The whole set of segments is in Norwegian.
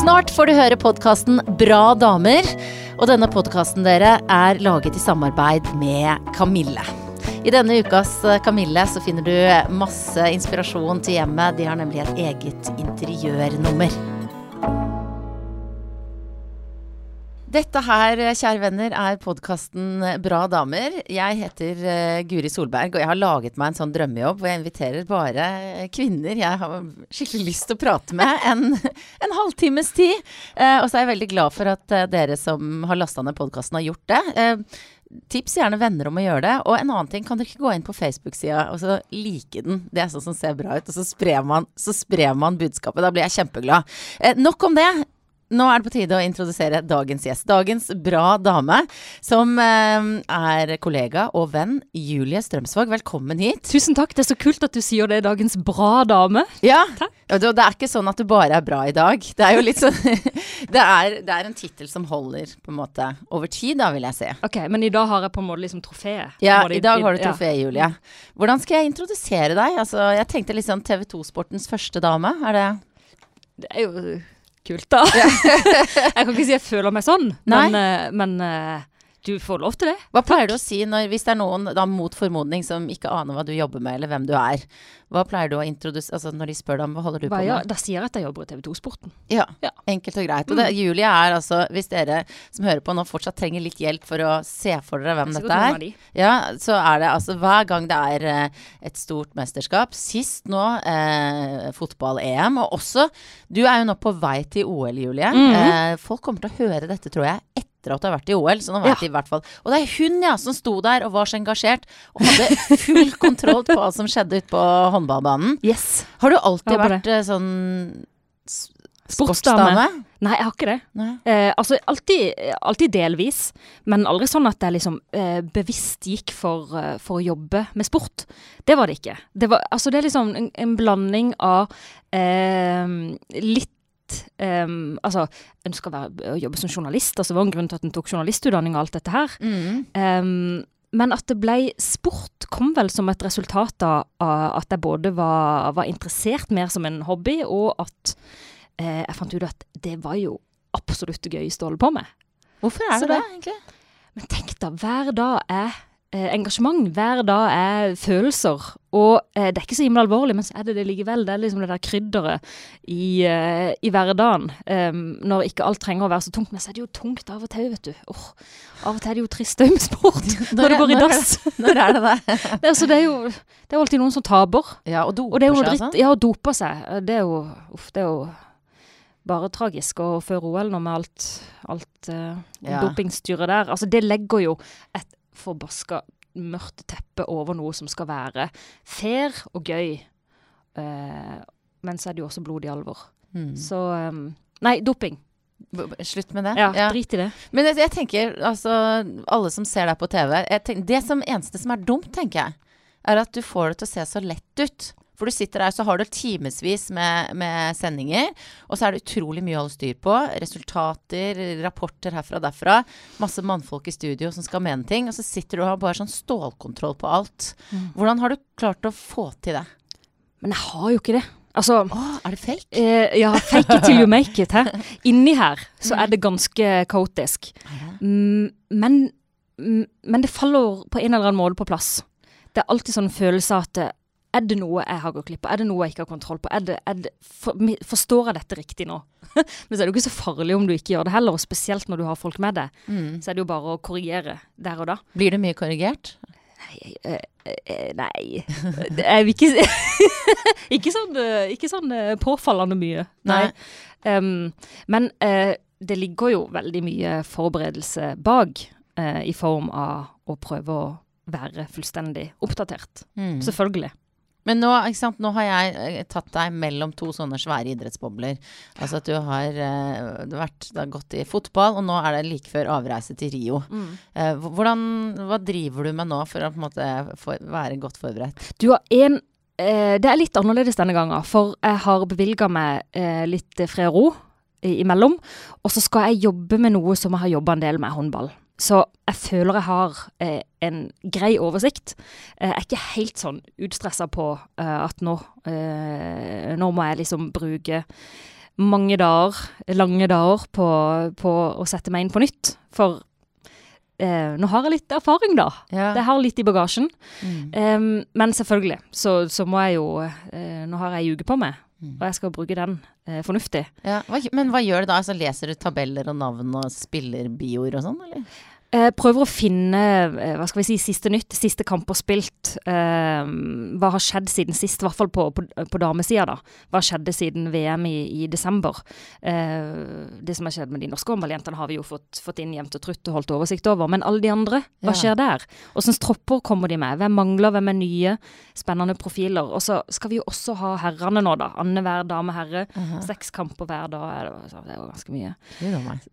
Snart får du høre podkasten Bra damer. Og denne podkasten dere er laget i samarbeid med Kamille. I denne ukas Kamille så finner du masse inspirasjon til hjemmet. De har nemlig et eget interiørnummer. Dette her, kjære venner, er podkasten Bra damer. Jeg heter uh, Guri Solberg, og jeg har laget meg en sånn drømmejobb hvor jeg inviterer bare kvinner jeg har skikkelig lyst til å prate med en, en halvtimes tid. Uh, og så er jeg veldig glad for at uh, dere som har lasta ned podkasten, har gjort det. Tips gjerne venner om å gjøre det. Og en annen ting, kan dere ikke gå inn på Facebook-sida og så like den? Det er sånn som ser bra ut. Og så sprer man, så man budskapet. Da blir jeg kjempeglad. nok om det nå er det på tide å introdusere dagens gjest. Dagens bra dame, som eh, er kollega og venn Julie Strømsvåg. Velkommen hit. Tusen takk. Det er så kult at du sier det er dagens bra dame. Ja. Takk. Det er ikke sånn at du bare er bra i dag. Det er jo litt sånn Det er, det er en tittel som holder på en måte over tid, da, vil jeg si. Ok, Men i dag har jeg på en måte liksom trofeet? Ja, i dag har du trofeet, ja. Julie. Hvordan skal jeg introdusere deg? Altså, jeg tenkte litt sånn TV 2-sportens første dame. Er det Det er jo kult, da. jeg kan ikke si jeg føler meg sånn, men, uh, men uh, du får lov til det. Hva pleier du å si når, hvis det er noen da, mot formodning som ikke aner hva du jobber med, eller hvem du er? Hva pleier du å introdusere altså Når de spør deg om hva holder du hva, på med? Da sier jeg at jeg jobber i TV 2-sporten. Ja, ja, enkelt og greit. Og det, mm. Julie er altså, hvis dere som hører på nå fortsatt trenger litt hjelp for å se for dere hvem dette er, ja, så er det altså hver gang det er eh, et stort mesterskap, sist nå eh, fotball-EM, og også Du er jo nå på vei til OL, Julie. Mm eh, folk kommer til å høre dette, tror jeg, etter etter at du har vært i OL. Så nå vet ja. de i hvert fall. Og det er hun, ja, som sto der og var så engasjert. Og hadde full kontroll på hva som skjedde ute på håndballbanen. Yes. Har du alltid vært det. Eh, sånn Sportsdame? Nei, jeg har ikke det. Eh, altså alltid, alltid, delvis, men aldri sånn at jeg liksom eh, bevisst gikk for, uh, for, å jobbe med sport. Det var det ikke. Det, var, altså, det er liksom en, en blanding av eh, litt um, Altså, ønska å jobbe som journalist. altså Det var en grunn til at en tok journalistutdanning og alt dette her. Mm. Um, men at det ble sport, kom vel som et resultat av at jeg både var, var interessert mer som en hobby, og at eh, jeg fant ut at det var jo absolutt det gøyeste å holde på med. Hvorfor er det det, det egentlig? Men tenk da, hver dag er engasjement. Hver dag er følelser. Og eh, det er ikke så himla alvorlig, men så er det det likevel. Det er liksom det der krydderet i, eh, i hverdagen. Um, når ikke alt trenger å være så tungt. Men så er det jo tungt av og til, vet du. Oh, av og til er det jo trist òg med sport. når det går i dass. Når er det det? det, altså, det, er jo, det er alltid noen som taper. Ja, og doper og det er jo seg, altså? Ja, og doper seg. Det er jo Uff, det er jo bare tragisk. Og før OL, nå med alt, alt uh, ja. dopingstyret der. Altså, det legger jo et forbaska mørkt teppe over noe som skal være fair og gøy. Uh, men så er det jo også blodig alvor. Mm. Så um, Nei, doping. Slutt med det. Ja, ja, drit i det. Men jeg, jeg, tenker, altså Alle som ser deg på TV tenker, Det som eneste som er dumt, tenker jeg, er at du får det til å se så lett ut. For du sitter der, så har du timevis med, med, sendinger, og så er det utrolig mye å holde styr på. Resultater, rapporter herfra og derfra. Masse mannfolk i studio som skal mene ting. Og så sitter du og har bare sånn stålkontroll på alt. Mm. Hvordan har du klart å få til det? Men jeg har jo ikke det. Altså Åh, Er det fake? Eh, ja, fake it till you make it. Her. Inni her så er det ganske kaotisk. Mm, men, mm, men det faller på en eller annen måte på plass. Det er alltid sånn følelse at er det noe jeg har gått glipp av? Er det noe jeg ikke har kontroll på? Er det, er det, for, forstår jeg dette riktig nå? Men så er det jo ikke så farlig om du ikke gjør det heller, og spesielt når du har folk med deg. Mm. Så er det jo bare å korrigere der og da. Blir det mye korrigert? Nei, øh, øh, nei. Jeg vil ikke, ikke sånn, ikke sånn påfallende mye. Nei. nei. Um, men uh, det ligger jo veldig mye forberedelse bak, uh, i form av å prøve å være fullstendig oppdatert. Mm. Selvfølgelig. Men nå, nå, har jeg eh, tatt deg mellom to sånne svære idrettsbobler. Altså at du har, uh, du har vært, du har gått i fotball, og nå er det like før avreise til Rio. Mm. Uh, hvordan, hva driver du med nå for å måte for, være godt forberedt? Du har en Det er litt annerledes denne gangen, for jeg har bevilga meg litt fred og ro imellom. Og så skal jeg jobbe med noe som jeg har jobba en del med, håndball. Så jeg føler jeg har eh, en grei oversikt. Eh, jeg er ikke helt sånn utstressa på eh, at nå, eh, nå må jeg liksom bruke mange dager, lange dager, på, på å sette meg inn på nytt. For eh, nå har jeg litt erfaring, da. Ja. Jeg har litt i bagasjen. Mm. Men selvfølgelig, så, så må jeg jo Nå har jeg uke på meg. Og jeg skal bruke den eh, fornuftig. Ja. Hva, men hva gjør du da? Altså, leser du tabeller og navn og spillerbioer og sånn, eller? Eh, prøver å finne eh, hva skal vi si, siste nytt, siste kamper spilt. Eh, hva har skjedd siden sist, i hvert fall på, på, på damesida. da. Hva skjedde siden VM i, i desember? Eh, det som har skjedd med de norske håndballjentene, har vi jo fått, fått inn jevnt og trutt og holdt oversikt over. Men alle de andre, hva skjer der? Åssen tropper kommer de med? Hvem mangler? Hvem er nye? Spennende profiler. Og så skal vi jo også ha herrene nå, da. Annenhver dame herre. Aha. Seks kamper hver dag. Det er jo ganske mye.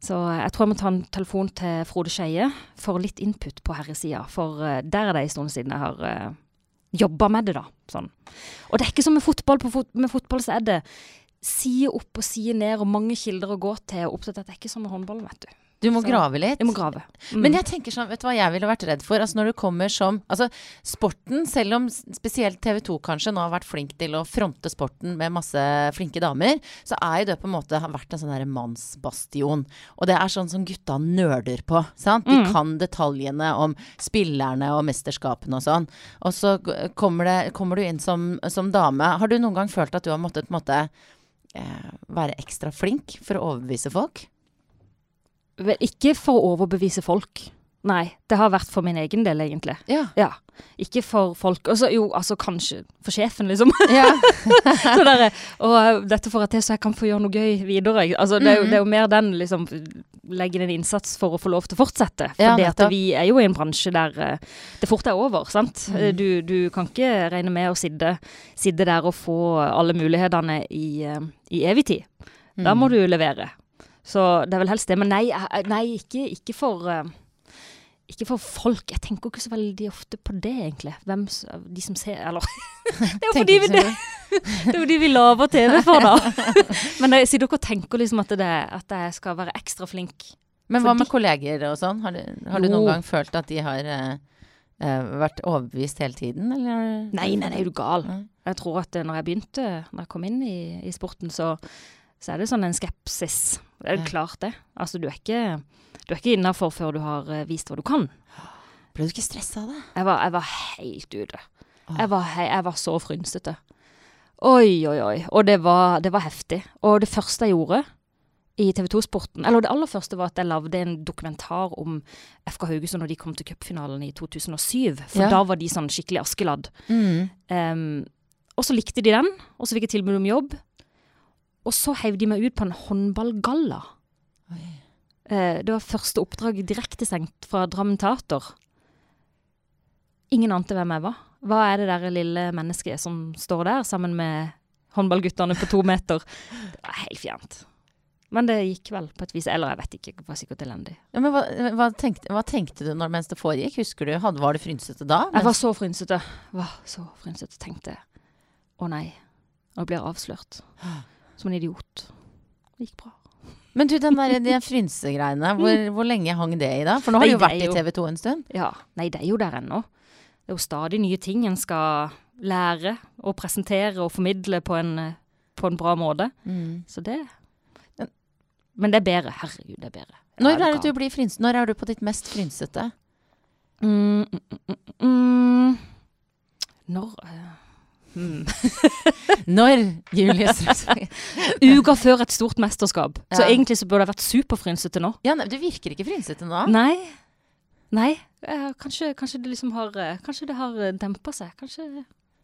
Så jeg tror jeg må ta en telefon til Frode Skeie for litt input på herresida. For eh, der er det en stund siden jeg har uh, jobba med det, da. Sånn. Og det er ikke som med fotball. Fot med fotball så er det side opp og side ned og mange kilder å gå til. og opptatt. Det er ikke som med håndball, vet du. Du må Så- grave litt. Jeg må grave. Mm. Men jeg tenker sånn, vet du hva jeg ville vært redd for? Altså når du kommer som Altså sporten, selv om spesielt TV 2 kanskje nå har vært flink til å fronte sporten med masse flinke damer, så er jo det på en måte har vært en sånn derre mannsbastion. Og det er sånn som gutta nerder på. Sant? De Mm. kan detaljene om spillerne og mesterskapene og sånn. Og så kommer, det, kommer du inn som, som dame. Har du noen gang følt at du har måttet måte eh, være ekstra flink for å overbevise folk? Vel, ikke for å overbevise folk. Nei, det har vært for min egen del, egentlig. Ja. Ja. Ikke for folk. Altså, jo, altså kanskje for sjefen, liksom. ja. så der, og dette får jeg til så jeg kan få gjøre noe gøy videre. Altså, det, er jo, det er jo mer den liksom Legge en innsats for å få lov til å fortsette. Ja, det at vi er jo i en bransje der eh, det fort er over, sant. Mhm. Eh, Du, du kan ikke regne med å sitte, sitte der og få alle mulighetene i, eh, i evig tid. Da Mm. må du levere. Så det er vel helst det. Men nei, nei ikke, ikke for eh, ikke for folk. Jeg tenker ikke så veldig ofte på det, egentlig. Hvem, de som ser Eller Det er jo fordi vi, det, det er jo vi lager TV for, da. Men jeg sier dere tenker liksom at, det, at jeg skal være ekstra flink. Men hva Fordi- med kolleger og sånn? Har du, har du noen gang følt at de har eh, eh, vært overbevist hele tiden, eller? Nei, nei, nei, er du gal. Jeg tror at eh, når jeg begynte, når jeg kom inn i, i sporten, så, så er det sånn en skepsis. Det er jo klart det. Altså, du er ikke, du er ikke innafor før du har eh, vist hva du kan. Ble du ikke stressa av det? Jeg var, jeg var helt ute. Jeg var, jeg var så frynsete. Oi, oi, oi. Og det var, det var heftig. Og det første jeg gjorde i TV 2-sporten, eller det aller første var at jeg lagde en dokumentar om FK Haugesund når de kom til cupfinalen i 2007. For Ja. da var de sånn skikkelig Askeladd. Mm. Um, og så likte de den, og så fikk jeg tilbud om jobb. Og så heiv de meg ut på en håndballgalla. Eh, det var første oppdrag direktesendt fra Drammen Teater. Ingen ante hvem jeg var. Hva er det der lille mennesket som står der sammen med håndballguttene på to meter? Det var helt fjernt. Men det gikk vel på et vis. Eller jeg vet ikke, det var sikkert elendig. Ja, men hva, hva, tenkte, hva tenkte du når, mens det foregikk? Husker du, hadde, Var det frynsete da? Jeg var så frynsete. Var så frynsete. Tenkte å nei, nå blir jeg avslørt. Som en idiot. Det gikk bra. Men du, den der, de frynsegreiene, hvor, hvor lenge hang det i da? For nå har Nei, det jo vært jo, i TV 2 en stund. Ja. Nei, det er jo der ennå. Det er jo stadig nye ting en skal lære og presentere og formidle på en, eh, på en bra måte. Mm. Så det Men det er bedre. Herregud, det er bedre. Når er det du blir frynsete? Når er du på ditt mest frynsete? Mm, mm, mm, mm, mm. Når eh, Julie Strømsvåg? Uka før et stort mesterskap. Så egentlig så burde jeg vært superfrynsete nå. Ja, du virker ikke frynsete nå. Nei. Nei. eh, kanskje, kanskje det liksom har eh, Kanskje det har dempa seg. Kanskje,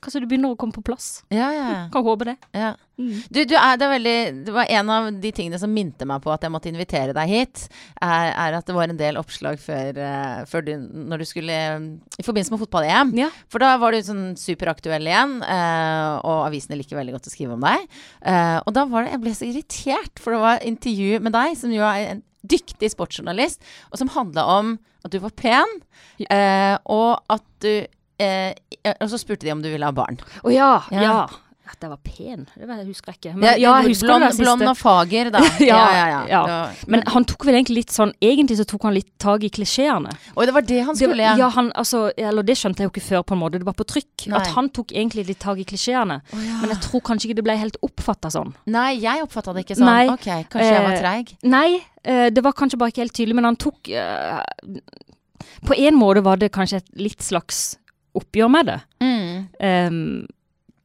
kanskje du begynner å komme på plass. Ja, ja, Kan håpe det. ja. Mm. Du, du er, det, er veldig, det var en av de tingene som minte meg på at jeg måtte invitere deg hit, er, er at det var en del oppslag før, eh, før du, når du skulle I forbindelse med fotball-EM. Ja. For da var du sånn superaktuell igjen, eh, og avisene liker veldig godt å skrive om deg. Eh, og da var det Jeg ble så irritert, for det var intervju med deg, som jo er en dyktig sportsjournalist, og som handla om at du var pen, eh, og at du eh, Og så spurte de om du ville ha barn. Å ja, Ja. ja. At jeg var pen, det var- jeg husker jeg ikke. Ja, Men ja, jeg husker blond, det blond og fager, da. Ja, ja, ja. ja. ja. Men han tok vel egentlig litt sånn Egentlig så tok han litt tak i klisjeene. Oi, det var det han skulle, ja. ja, han, altså, eller det skjønte jeg jo ikke før, på en måte. Det var på trykk. Nei. At han tok egentlig litt tak i klisjeene. Oh, ja. Men jeg tror kanskje ikke det ble helt oppfatta sånn. Nei, jeg oppfatta det ikke sånn. Nei. Ok, kanskje jeg var Eh, treig. Nei, eh, det var kanskje bare ikke helt tydelig, men han tok eh, På en måte var det kanskje et litt slags oppgjør med det. Mm. Um,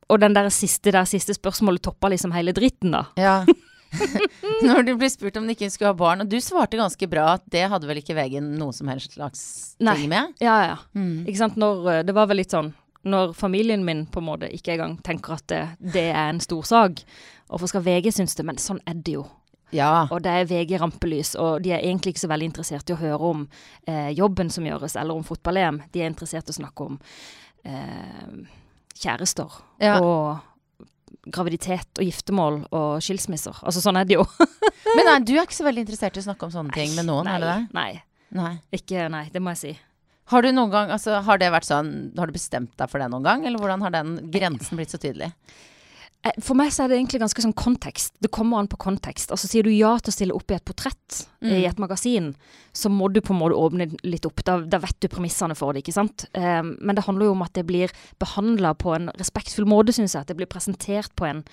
og den der siste, der siste spørsmålet toppa liksom hele dritten, da. Ja. Når du blir spurt om du ikke skulle ha barn, og du svarte ganske bra at det hadde vel ikke VG noe som helst slags Nei. ting med? Ja, ja. Mm. Ikke sant. Når, eh, det var vel litt sånn Når familien min på en måte ikke engang tenker at det, det er en stor sak, hvorfor skal VG synes det? Men sånn er det jo. Ja. Og det er VG rampelys, og de er egentlig ikke så veldig interessert i å høre om eh, jobben som gjøres, eller om fotball-EM. De er interessert i å snakke om eh, kjærester Ja. og graviditet og giftermål og skilsmisser. Altså sånn er det jo. Men nei, du er ikke så veldig interessert i å snakke om sånne ting med noen, nei, er det det? Nei. Nei. Ikke, nei, det må jeg si. Har du noen gang, altså har det vært sånn, har du bestemt deg for det noen gang, eller hvordan har den grensen blitt så tydelig? Eh, For meg så er det egentlig ganske sånn kontekst. Det kommer an på kontekst. Altså Sier du ja til å stille opp i et portrett Mm. i et magasin, så må du på en måte åpne litt opp. Da, da vet du premissene for det, ikke sant. Eh, men det handler jo om at det blir behandla på en respektfull måte, syns jeg. At det blir presentert på en,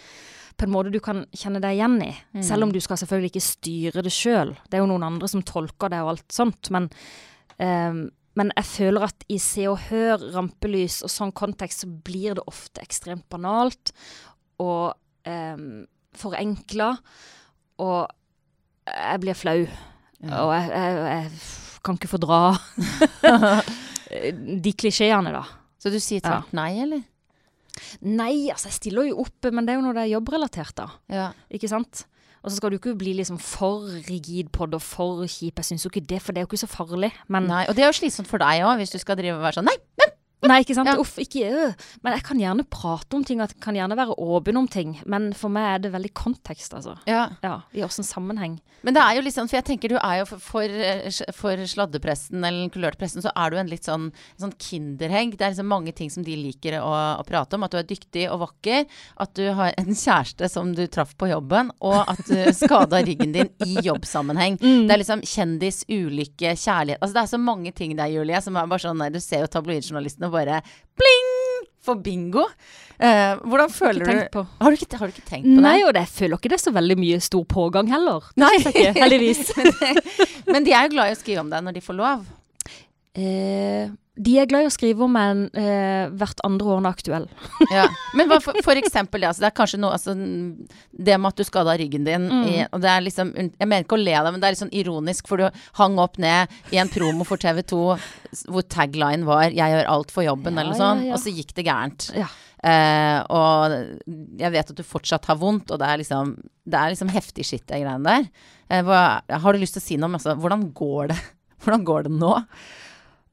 på en måte du kan kjenne deg igjen i. Mm. Selv om du skal selvfølgelig ikke styre det sjøl. Det er jo noen andre som tolker det og alt sånt. Men, eh, men jeg føler at i Se og Hør, rampelys og sånn kontekst, så blir det ofte ekstremt banalt og um, forenkla. Og jeg blir flau. Ja. Og jeg, jeg, jeg kan ikke fordra de klisjeene, da. Så du sier tvert nei, eller? Nei, altså jeg stiller jo opp, men det er jo når det er jobbrelatert, da. Ja. Ikke sant? Og så skal du ikke bli liksom for rigid på det og for kjip. Jeg syns jo ikke det, for det er jo ikke så farlig. Men Nei, og det er jo slitsomt for deg òg, hvis du skal drive og være sånn nei, Nei, ikke sant. Ja. Uff, ikke øh. Men jeg kan gjerne prate om ting, og jeg kan gjerne være åpen om ting. Men for meg er det veldig kontekst, altså. Ja. Ja, I åssen sammenheng. Men det er jo litt sånn, for jeg tenker du er jo for, for, eh, for sladdepresten eller den så er du en litt sånn, sånn kinderhegg. Det er liksom mange ting som de liker å, å prate om. At du er dyktig og vakker. At du har en kjæreste som du traff på jobben. Og at du skada ryggen din i jobbsammenheng. Det er liksom kjendis, ulykke, kjærlighet. Altså det er så mange ting der, Julie, som er bare sånn nei, Du ser jo tabloidjournalistene bare pling! For bingo. Eh, hvordan føler du på. har du, ikke, har du ikke tenkt på det? Nei, og det, jeg føler ikke det er så veldig mye stor pågang heller. Nei. ikke, heldigvis. Men de er jo glad i å skrive om deg når de får lov. Eh, de er glad i å skrive om en eh, hvert andre år aktuell. Ja. Men hva for, for eksempel det, altså, det er kanskje noe altså, Det med at du skada ryggen din Mm. i, Og det er liksom Jeg mener ikke å le det, men det er litt sånn ironisk, for du hang opp ned i en promo for TV 2 hvor tagline var 'Jeg gjør alt for jobben', Ja, eller sånt, ja, og så gikk det gærent. Ja. Eh, og jeg vet at du fortsatt har vondt, og det er liksom Det er liksom heftig skitt, de greiene der. Eh, hva, har du lyst til å si noe om altså, hvordan går det? Hvordan går det nå?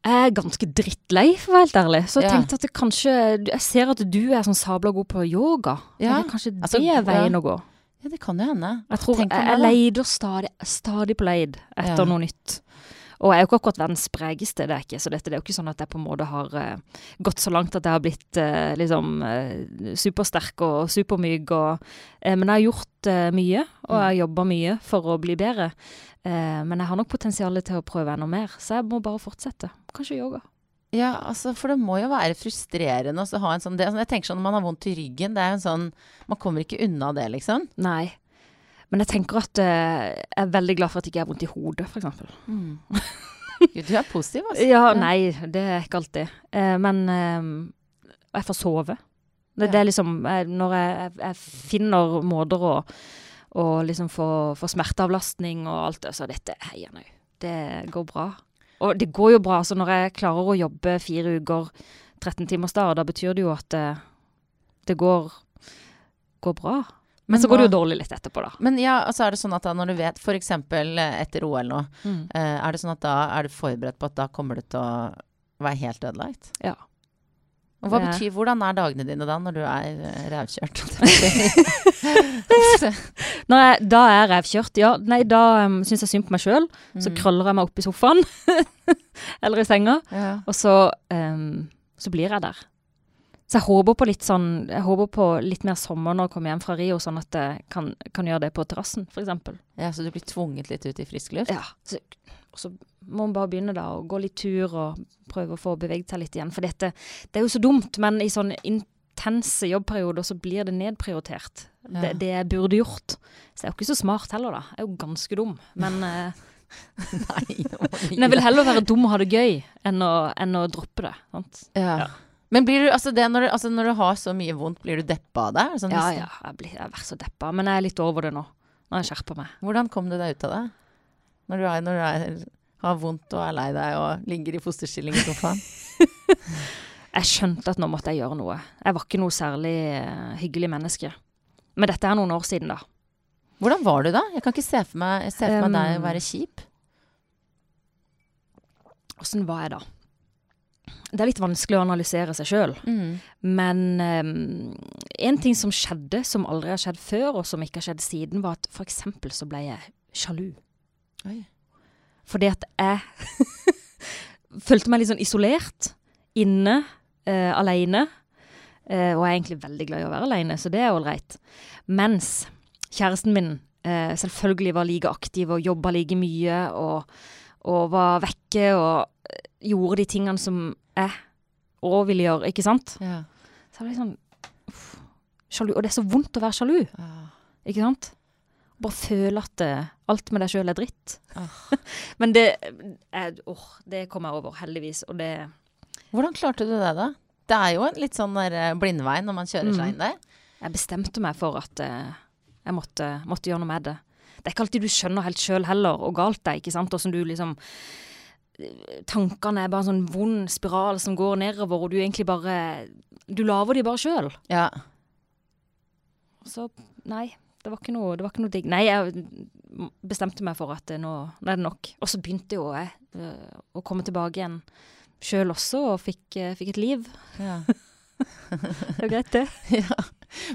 Jeg er ganske drittlei, for å være helt ærlig. Så jeg Ja. tenkte at det kanskje Jeg ser at du er sånn sabla god på yoga. Ja. Er Det kanskje Altså, det er veien ja. å gå. Ja, det kan jo hende. Jeg tror jeg, jeg leider stadig, stadig på leid etter noe nytt. Og jeg er jo ikke akkurat verdens sprekeste, det er ikke. Så dette det er jo ikke sånn at jeg på en måte har uh, gått så langt at jeg har blitt uh, liksom uh, supersterk og supermyk og Men jeg har gjort mye, og jeg har jobba mye for å bli bedre. Eh, men jeg har nok potensial til å prøve enda mer, så jeg må bare fortsette. Kanskje yoga. Ja, altså, for det må jo være frustrerende å ha en sånn det, Jeg tenker sånn når man har vondt i ryggen, det er jo en sånn Man kommer ikke unna det, liksom. Nei. Men jeg tenker at eh, jeg er veldig glad for at jeg ikke har vondt i hodet, f.eks. Gud, du er positiv, altså. Ja, nei, det er ikke alltid. Eh, men eh, jeg får sove. Det, det er liksom jeg, Når jeg, jeg finner måter å, å liksom få, få smerteavlastning og alt det, så dette heier nå. Det går bra. Og det går jo bra. Så når jeg klarer å jobbe fire uker, 13 timers dag, da betyr det jo at det, det går, går bra. Men, så går det jo dårlig litt etterpå, da. Men ja, altså er det sånn at da når du vet, f.eks. etter OL nå, Mm. eh, er det sånn at da er du forberedt på at da kommer du til å være helt ødelagt? Ja. Hva betyr, Hvordan er dagene dine da, når du er revkjørt? rævkjørt? jeg, da er jeg revkjørt, ja. Nei, da um, syns jeg synd på meg sjøl. Så Mm. krøller jeg meg opp i sofaen. Eller i senga. ja. Og så, um, så blir jeg der. Så jeg håper på litt sånn Jeg håper på litt mer sommer når jeg kommer hjem fra Rio, sånn at jeg kan, kan gjøre det på terrassen, f.eks. Ja, Så du blir tvunget litt ut i frisk luft? Ja. Så, og så må man bare begynne da, å gå litt tur og prøve å få beveget seg litt igjen. For dette, det er jo så dumt, men i sånne intense jobbperioder så blir det nedprioritert. Ja. Det, det jeg burde gjort. Så jeg er jo ikke så smart heller, da. Jeg er jo ganske dum. Men, eh, Nei, men jeg vil heller være dum og ha det gøy enn å, enn å droppe det. Sant? Ja. Ja. Men blir du, altså det når, du, altså når du har så mye vondt, blir du deppa av det? Sånn, Ja, ja, jeg, blir, jeg er så deppa. Men jeg er litt over det nå. Nå har jeg skjerpa meg. Hvordan kom du deg ut av det? Når du, er, når du er, har vondt og er lei deg og ligger i fosterstilling i sofaen? Jeg skjønte at nå måtte jeg gjøre noe. Jeg var ikke noe særlig eh, hyggelig menneske. Men dette er noen år siden, da. Hvordan var du da? Jeg kan ikke se for meg, se for meg deg Um, å være kjip. Åssen var jeg da? Det er litt vanskelig å analysere seg sjøl. Mm. Men um, en ting som skjedde, som aldri har skjedd før, og som ikke har skjedd siden, var at eksempel så ble jeg sjalu. Oi. Fordi at jeg følte meg litt sånn isolert. Inne, Uh, aleine. Uh, og jeg er egentlig veldig glad i å være aleine, så det er ålreit. Mens kjæresten min uh, selvfølgelig var like aktiv og jobba like mye og, og var vekke og eh, gjorde de tingene som jeg òg ville gjøre, ikke sant? Ja. Så jeg ble sånn uff, sjalu. Og det er så vondt å være sjalu, Ja. ikke sant? Bare føle at eh, alt med deg sjøl er dritt. Ah. Men det er, oh, det kom jeg over, heldigvis. Og det Hvordan klarte du det, da? Det er jo en litt sånn der eh, blindvei når man kjører seg Mm. inn der. Jeg bestemte meg for at uh, jeg måtte, måtte gjøre noe med det. Det er ikke alltid du skjønner helt sjøl heller, og galt det er, ikke sant. Åssen du liksom Tankene er bare en sånn vond spiral som går nedover, og du egentlig bare Du lager de bare sjøl. Ja. Så nei, det var ikke noe, det var ikke noe digg. Nei, jeg bestemte meg for at eh, nå, nå er det nok. Og så begynte jo jeg eh, å komme tilbake igjen sjøl også, og fikk, eh, fikk et liv. ja. Det er greit, det. ja.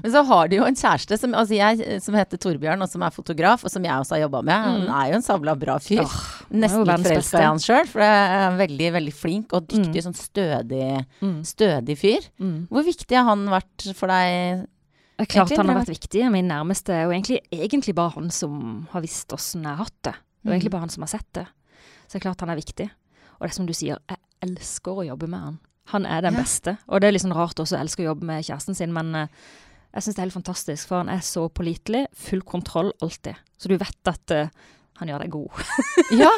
Men så har du jo en kjæreste som, altså jeg, som heter Torbjørn, og som er fotograf, og som jeg også har jobba med. Han Mm. er jo en sabla bra fyr. Oh, Nesten han litt forelska i han sjøl, for jeg er veldig, veldig flink og dyktig, Mm. sånn stødig, Mm. stødig fyr. Mm. Hvor viktig har han vært for deg? Det er klart Egentlig han har vært viktig. Min nærmeste er egentlig, egentlig bare han som har visst åssen jeg har hatt det. Det er egentlig Mm. bare han som har sett det. Så det er klart han er viktig. Og det er som du sier, jeg elsker å jobbe med han. Han er den beste. Og det er litt sånn rart også å elske å jobbe med kjæresten sin, men eh, jeg syns det er helt fantastisk. For han er så pålitelig. Full kontroll alltid. Så du vet at uh, han gjør deg god. Ja,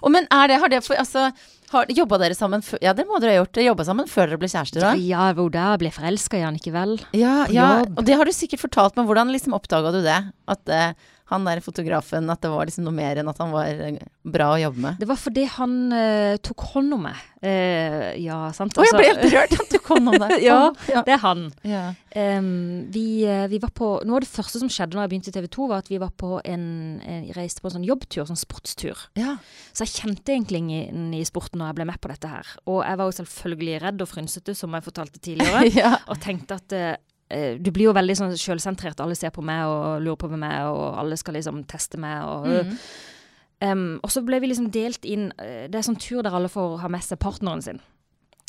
og men er det, har det for, altså, har, Jobba dere sammen før Ja, det må dere ha gjort. Jobba sammen før dere ble kjærester, da? Ja, hvor da ble forelska i han ikke vel? Ja, ja, og det har du sikkert fortalt meg. Hvordan liksom oppdaga du det? At eh, han der fotografen, at det var liksom noe mer enn at han var eh, bra å jobbe med? Det var fordi han uh, tok hånd om meg. Uh, ja, sant? Å, jeg ble Altså- helt rørt! Han tok hånd om deg. Ja, ja. Det er han. ja. Um, vi, vi var på, Noe av det første som skjedde når jeg begynte i TV 2, var at vi var på en, en reiste på en sånn jobbtur, sånn sportstur. ja. Så jeg kjente egentlig ingen i sporten når jeg ble med på dette her. Og jeg var jo selvfølgelig redd og frynsete, som jeg fortalte tidligere, og tenkte at eh, du blir jo veldig sånn sjølsentrert. Alle ser på meg og lurer på er, og alle skal liksom teste meg. Og, Mm. um, og så ble vi liksom delt inn eh, Det er sånn tur der alle får ha med seg partneren sin.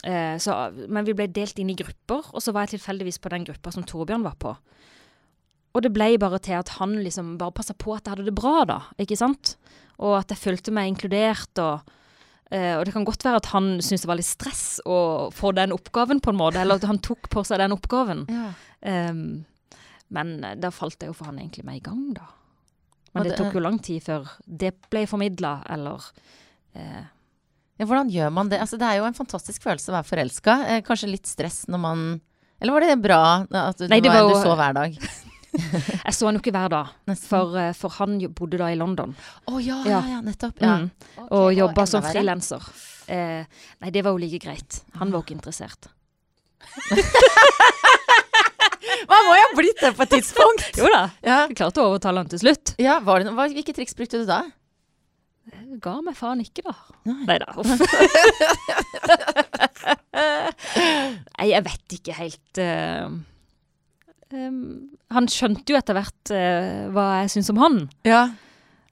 Uh, så, men vi ble delt inn i grupper, og så var jeg tilfeldigvis på den gruppa som Torbjørn var på. Og det ble bare til at han liksom bare passa på at jeg hadde det bra, da. Ikke sant? Og at jeg følte meg inkludert. Og, Uh, og det kan godt være at han syntes det var litt stress å få den oppgaven, på en måte. Eller at han tok på seg den oppgaven. ja. Em, men eh, da falt det jo for han egentlig med i gang, da. Men det det- tok jo lang tid før det ble formidla, eller eh, Ja, hvordan gjør man det? Altså, det er jo en fantastisk følelse å være forelska. Eh, kanskje litt stress når man Eller var det bra at du, Nei, det var, var du så hver dag? Jeg så han jo ikke hver dag, for, eh, for han bodde da i London. Å ja, Ja. ja, ja, nettopp. Ja. Mm, Okay, og jobba som frilanser. Eh, nei, det var jo like greit. Han var jo ikke interessert. Man må jo ha blitt det på et tidspunkt! Jo da, Ja, jeg klarte å overtale han til slutt. ja var det noe, hva, Hvilke triks brukte du da? Jeg ga meg faen ikke, da. Nei. Da, uff. Nei, jeg vet ikke helt eh, em, Han skjønte jo etter hvert eh, hva jeg syntes om han. Ja.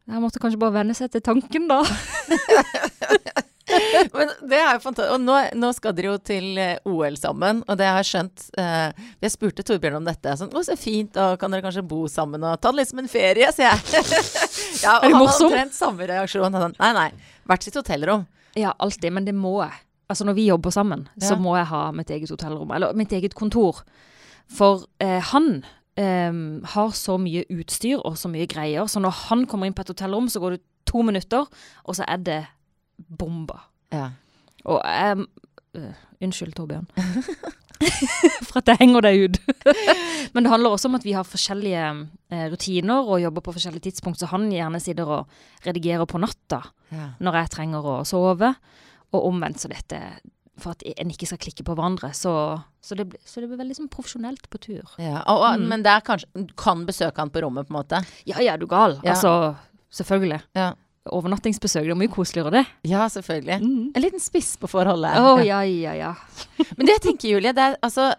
Jeg måtte kanskje bare venne seg til tanken, da. Men det er jo fantastisk. Og nå, nå skal dere jo til eh, OL sammen, og det har jeg skjønt eh, Jeg spurte Torbjørn om dette. Sånn, 'Å, så fint, da kan dere kanskje bo sammen og ta det litt som en ferie?' sier jeg. ja, og han hadde omtrent samme reaksjon. Han nei, nei. Hvert sitt hotellrom. Ja, alltid, men det må jeg. Altså Når vi jobber sammen, så må jeg ha mitt eget hotellrom, eller mitt eget kontor. For eh, han eh, har så mye utstyr og så mye greier, så når han kommer inn på et hotellrom, så går det to minutter, og så er det bomba. Ja. Og jeg øh, Unnskyld, Torbjørn. For at jeg henger deg ut. Men det handler også om at vi har forskjellige eh, rutiner og jobber på forskjellige tidspunkt, så han gjerne sitter og redigerer på natta Ja. når jeg trenger å sove, og omvendt så dette for at en ikke skal klikke på hverandre. Så, så, det, så det blir veldig sånn profesjonelt på tur. Ja. Og, og, Mm. Men det er kanskje kan besøke han på rommet, på en måte? Ja, ja, er du gal? Ja. Altså, selvfølgelig. Ja. Overnattingsbesøk, det er mye koseligere det. Ja, selvfølgelig. Mm. En liten spiss på forholdet. Å, ja, ja, ja. Men det jeg tenker, Julie, det er altså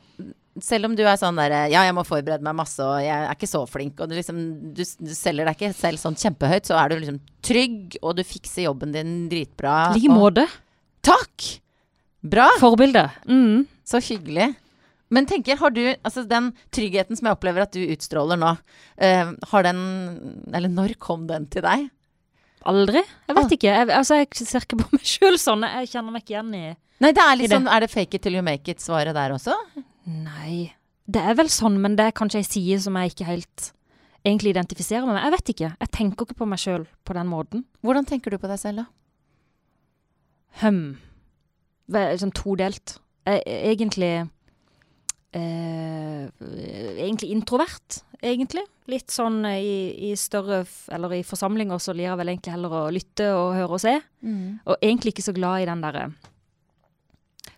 selv om du er sånn derre Ja, jeg må forberede meg masse, og jeg er ikke så flink, og du liksom Du, du selger deg ikke selv sånn kjempehøyt, så er du liksom trygg, og du fikser jobben din dritbra. I like måte. Takk! Bra! Forbilde. Mm. Så hyggelig. Men tenker, har du Altså den tryggheten som jeg opplever at du utstråler nå, uh, har den Eller når kom den til deg? Aldri. Jeg Ah. vet ikke. Jeg, altså, jeg ser ikke på meg sjøl sånn. Jeg kjenner meg ikke igjen i Nei, det er litt sånn Er det fake it till you make it-svaret der også? Nei. Det er vel sånn, men det er kanskje ei side som jeg ikke helt egentlig identifiserer meg med. Jeg vet ikke. Jeg tenker ikke på meg sjøl på den måten. Hvordan tenker du på deg selv, da? Hm. Sånn todelt. Jeg egentlig eh, Egentlig introvert, egentlig. Litt sånn eh, i, i større Eller i forsamlinger så lir jeg vel egentlig heller å lytte og høre og se. Og egentlig ikke så glad i den derre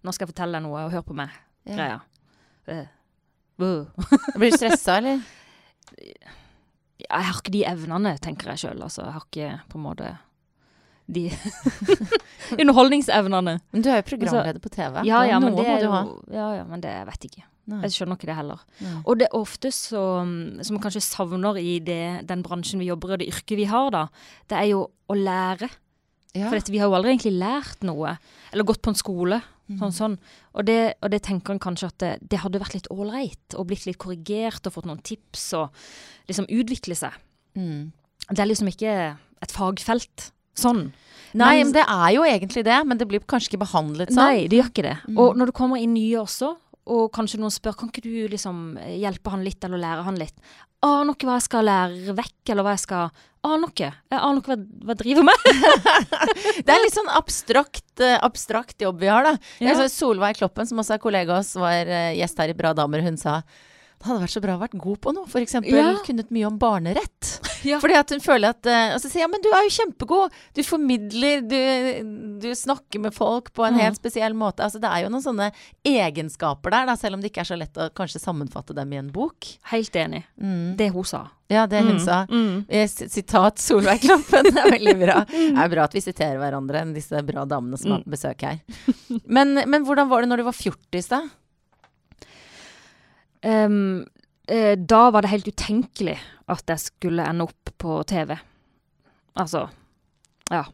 Nå skal jeg fortelle deg noe, og hør på meg. Ja. Uh. Blir du stressa, eller? Jeg har ikke de evnene, tenker jeg sjøl. Altså, jeg har ikke på en måte de underholdningsevnene. Men du er jo programleder på TV. Ja, ja, men det jo. Ja, ja, men det jeg ikke. Nei. Jeg skjønner ikke det heller. Nei. Og det er ofte så, som man kanskje savner i det, den bransjen vi jobber i, og det yrket vi har, da, det er jo å lære. Ja. For dette, vi har jo aldri egentlig lært noe. Eller gått på en skole. Mm. Sånn, sånn. Og, det, og det tenker en kanskje at det, det hadde vært litt ålreit, og blitt litt korrigert, og fått noen tips, og liksom utvikle seg. Mm. Det er liksom ikke et fagfelt. Sånn. Nei, Men- men det er jo egentlig det, men det blir kanskje ikke behandlet sånn. Nei, det gjør ikke det. Mm. Og når du kommer inn nye også, og kanskje noen spør kan ikke du liksom hjelpe han litt, eller lære han litt. Aner ikke hva jeg skal lære vekk, eller hva jeg skal Aner ikke. Jeg aner ikke hva, hva jeg driver med. Det er litt sånn abstrakt, eh, abstrakt jobb vi har, da. Ja. Jeg så Solveig Kloppen, som også er kollega av oss, var eh, gjest her i Bra damer. Hun sa det hadde vært så bra å vært god på noe. Eksempel Ja. kunnet mye om barnerett. Ja. Fordi at hun føler at eh, Og så sier jeg, men du er jo kjempegod. Du formidler, du, du snakker med folk på en Mm. helt spesiell måte. Altså det er jo noen sånne egenskaper der, da, selv om det ikke er så lett å kanskje sammenfatte dem i en bok. Helt enig. Mm. Det hun sa. Ja, det hun Mm, sa. Mm. Eh, Sitat Solveig Kloppen. Det er veldig bra. Det er bra at vi siterer hverandre, disse bra damene som har på besøk her. Men, men hvordan var det når du var fjortis, da? Em, eh, da var det helt utenkelig at jeg skulle ende opp på TV. Altså Ja.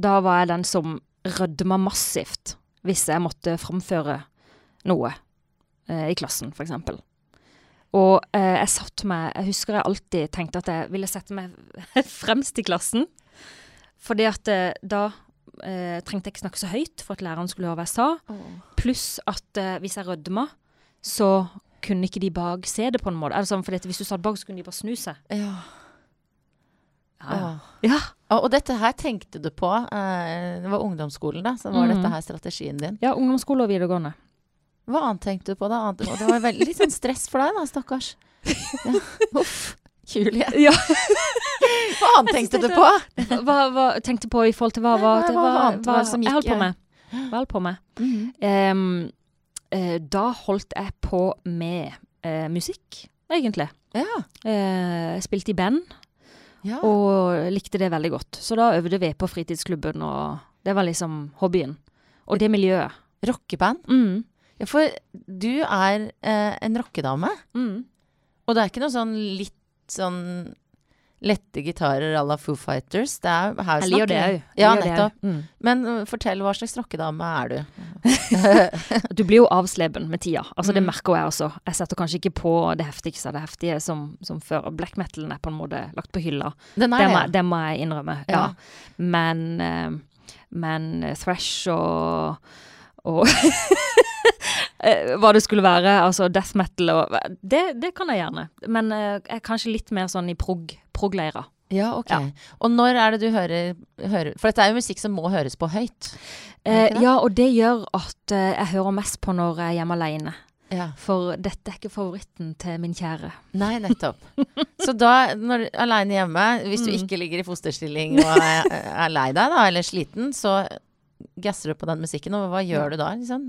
Da var jeg den som rødma massivt hvis jeg måtte framføre noe eh, i klassen, f.eks. Og eh, jeg satt meg Jeg husker jeg alltid tenkte at jeg ville sette meg fremst i klassen. Fordi at eh, da eh, trengte jeg ikke snakke så høyt for at læreren skulle høre hva jeg sa. Pluss at eh, hvis jeg rødma, så kunne ikke de bak se det på en måte. Altså, for hvis du satt bak, så kunne de bare snu seg. Ja. Ja, ja. Og, og dette her tenkte du på. eh, det var ungdomsskolen, da. Så var mm. dette her strategien din. ja ungdomsskole og videregående. Hva annet tenkte du på da? Annet, det var veldig litt sånn stress for deg da, stakkars. Ja. Uff. Julie. Ja. Hva annet tenkte du på? Hva, hva tenkte på i forhold til hva, hva, hva, hva- hva det som Jeg holdt på med. Hva holdt på med? Mhm. Em, eh, da holdt jeg på med eh, musikk, egentlig. Ja. Eh, spilte i band, ja. og likte det veldig godt. Så da øvde vi på fritidsklubben, og det var liksom hobbyen. Og det miljøet. Rockeband. Mm. Ja, for du er eh, en rockedame. Mm. Og det er ikke noe sånn litt sånn lette gitarer à la Foo Fighters. Det er her Jeg snakker. Ja, nettopp. Men uh, fortell, hva slags rockedame er du? Du blir jo avsleben med tida. Altså Det Mm. merker jeg også. Jeg setter kanskje ikke på det heftigste av det heftige som, som før. Black metalen er på en måte lagt på hylla. Den Det må, det. må jeg innrømme. Ja. Ja. Men, eh, men thrash og, og eh, hva det skulle være, altså death metal og Det, det kan jeg gjerne. Men eh, jeg er kanskje litt mer sånn i prog- prog-leira. Ja, ok. Ja. Og når er det du hører, hører For dette er jo musikk som må høres på høyt. Eh, ja, og det gjør at eh, jeg hører mest på når jeg er hjemme alene. Ja. For dette er ikke favoritten til min kjære. Nei, nettopp. Så da, når aleine hjemme, hvis du Mm. ikke ligger i fosterstilling og er, er lei deg, da, eller sliten, så gasser du på den musikken, og hva gjør du da, liksom?